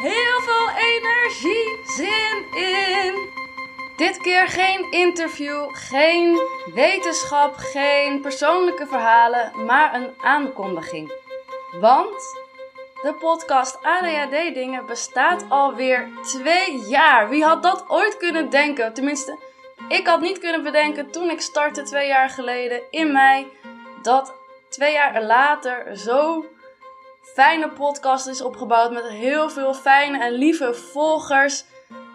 heel veel energie, zin in. Dit keer geen interview, geen wetenschap, geen persoonlijke verhalen, maar een aankondiging. Want de podcast ADHD Dingen bestaat alweer twee jaar. Wie had dat ooit kunnen denken? Tenminste, ik had niet kunnen bedenken toen ik startte twee jaar geleden in mei dat twee jaar later zo fijne podcast is opgebouwd met heel veel fijne en lieve volgers.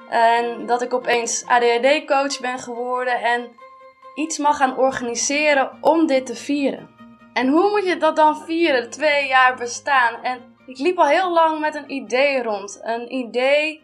En dat ik opeens ADHD-coach ben geworden en iets mag gaan organiseren om dit te vieren. En hoe moet je dat dan vieren, twee jaar bestaan? En ik liep al heel lang met een idee rond. Een idee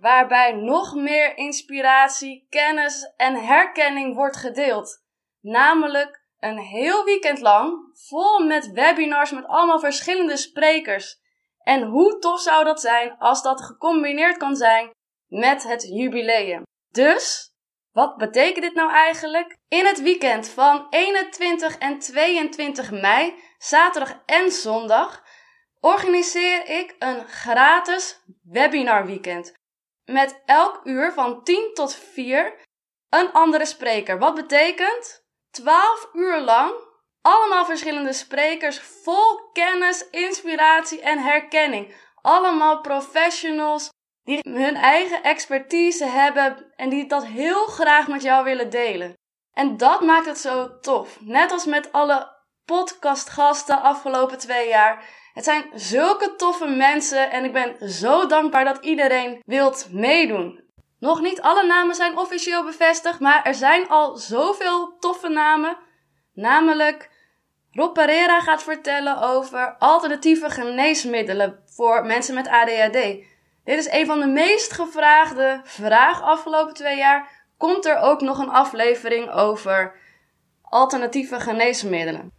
waarbij nog meer inspiratie, kennis en herkenning wordt gedeeld. Namelijk een heel weekend lang vol met webinars met allemaal verschillende sprekers. En hoe tof zou dat zijn als dat gecombineerd kan zijn met het jubileum. Dus, wat betekent dit nou eigenlijk? In het weekend van 21 en 22 mei, zaterdag en zondag, organiseer ik een gratis webinar weekend. Met elk uur van 10 tot 4 een andere spreker. Wat betekent 12 uur lang allemaal verschillende sprekers vol kennis, inspiratie en herkenning. Allemaal professionals die hun eigen expertise hebben en die dat heel graag met jou willen delen. En dat maakt het zo tof. Net als met alle podcastgasten afgelopen twee jaar. Het zijn zulke toffe mensen en ik ben zo dankbaar dat iedereen wilt meedoen. Nog niet alle namen zijn officieel bevestigd, maar er zijn al zoveel toffe namen. Namelijk Rob Pereira gaat vertellen over alternatieve geneesmiddelen voor mensen met ADHD. Dit is een van de meest gevraagde vragen afgelopen twee jaar. Komt er ook nog een aflevering over alternatieve geneesmiddelen?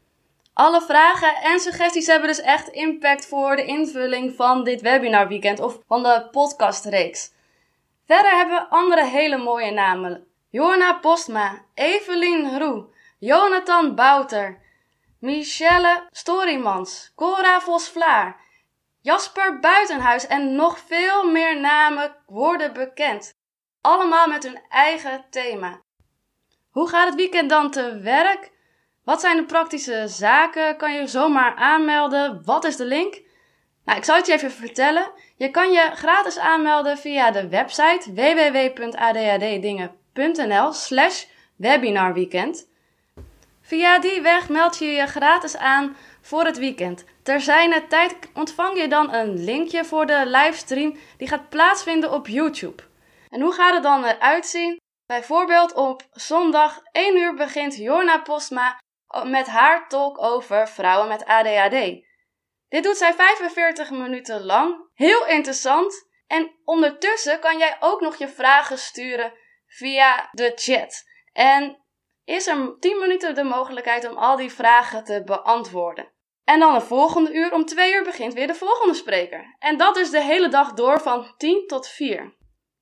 Alle vragen en suggesties hebben dus echt impact voor de invulling van dit webinarweekend of van de podcastreeks. Verder hebben we andere hele mooie namen. Jorna Postma, Evelien Roe, Jonathan Bouter, Michelle Storymans, Cora Vos-Vlaar, Jasper Buitenhuis en nog veel meer namen worden bekend. Allemaal met hun eigen thema. Hoe gaat het weekend dan te werk? Wat zijn de praktische zaken? Kan je zomaar aanmelden? Wat is de link? Nou, ik zal het je even vertellen. Je kan je gratis aanmelden via de website www.adhddingen.nl slash webinarweekend. Via die weg meld je je gratis aan voor het weekend. Ter zijner tijd ontvang je dan een linkje voor de livestream die gaat plaatsvinden op YouTube. En hoe gaat het dan eruit zien? Bijvoorbeeld op zondag 1 uur begint Jorna Postma met haar talk over vrouwen met ADHD. Dit doet zij 45 minuten lang. Heel interessant. En ondertussen kan jij ook nog je vragen sturen via de chat. En is er 10 minuten de mogelijkheid om al die vragen te beantwoorden. En dan de volgende uur, om 2 uur begint weer de volgende spreker. En dat is de hele dag door van 10 tot 4.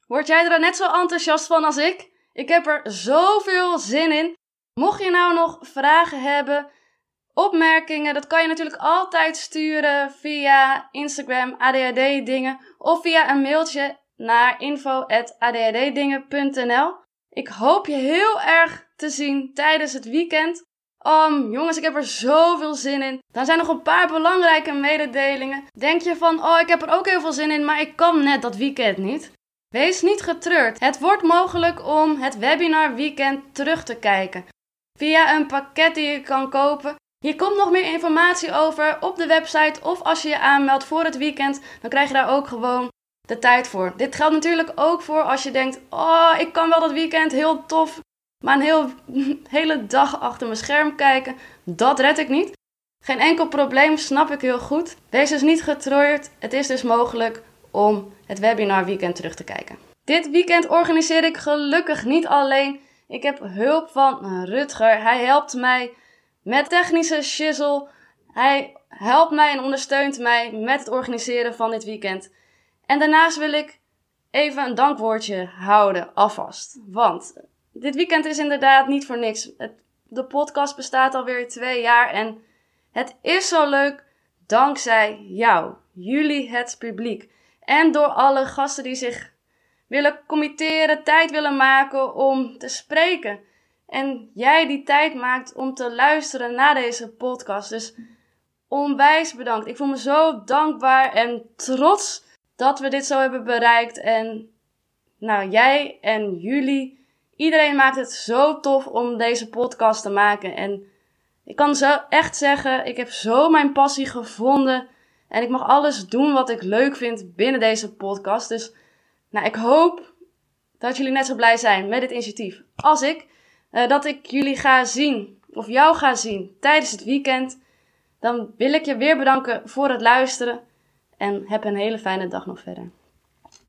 Word jij er net zo enthousiast van als ik? Ik heb er zoveel zin in. Mocht je nou nog vragen hebben, opmerkingen, dat kan je natuurlijk altijd sturen via Instagram ADHD dingen of via een mailtje naar info@adhddingen.nl. Ik hoop je heel erg te zien tijdens het weekend. Um, jongens, ik heb er zoveel zin in. Dan zijn nog een paar belangrijke mededelingen. Denk je van, oh, ik heb er ook heel veel zin in, maar ik kan net dat weekend niet. Wees niet getreurd. Het wordt mogelijk om het webinar weekend terug te kijken. Via een pakket die je kan kopen. Hier komt nog meer informatie over op de website of als je je aanmeldt voor het weekend, dan krijg je daar ook gewoon de tijd voor. Dit geldt natuurlijk ook voor als je denkt: "Oh, ik kan wel dat weekend heel tof, maar een heel, hele dag achter mijn scherm kijken, dat red ik niet." Geen enkel probleem, snap ik heel goed. Wees dus niet getreurd. Het is dus mogelijk om het webinar weekend terug te kijken. Dit weekend organiseer ik gelukkig niet alleen. Ik heb hulp van Rutger. Hij helpt mij met technische shizzle. Hij helpt mij en ondersteunt mij met het organiseren van dit weekend. En daarnaast wil ik even een dankwoordje houden, alvast. Want dit weekend is inderdaad niet voor niks. Het, de podcast bestaat alweer twee jaar en het is zo leuk dankzij jou, jullie het publiek. En door alle gasten die zich willen committeren, tijd willen maken om te spreken. En jij die tijd maakt om te luisteren naar deze podcast. Dus onwijs bedankt. Ik voel me zo dankbaar en trots dat we dit zo hebben bereikt. En nou, jij en jullie, iedereen maakt het zo tof om deze podcast te maken. En ik kan zo echt zeggen, ik heb zo mijn passie gevonden. En ik mag alles doen wat ik leuk vind binnen deze podcast. Dus nou, ik hoop dat jullie net zo blij zijn met dit initiatief als ik. Uh, dat ik jullie ga zien, of jou ga zien, tijdens het weekend. Dan wil ik je weer bedanken voor het luisteren. En heb een hele fijne dag nog verder.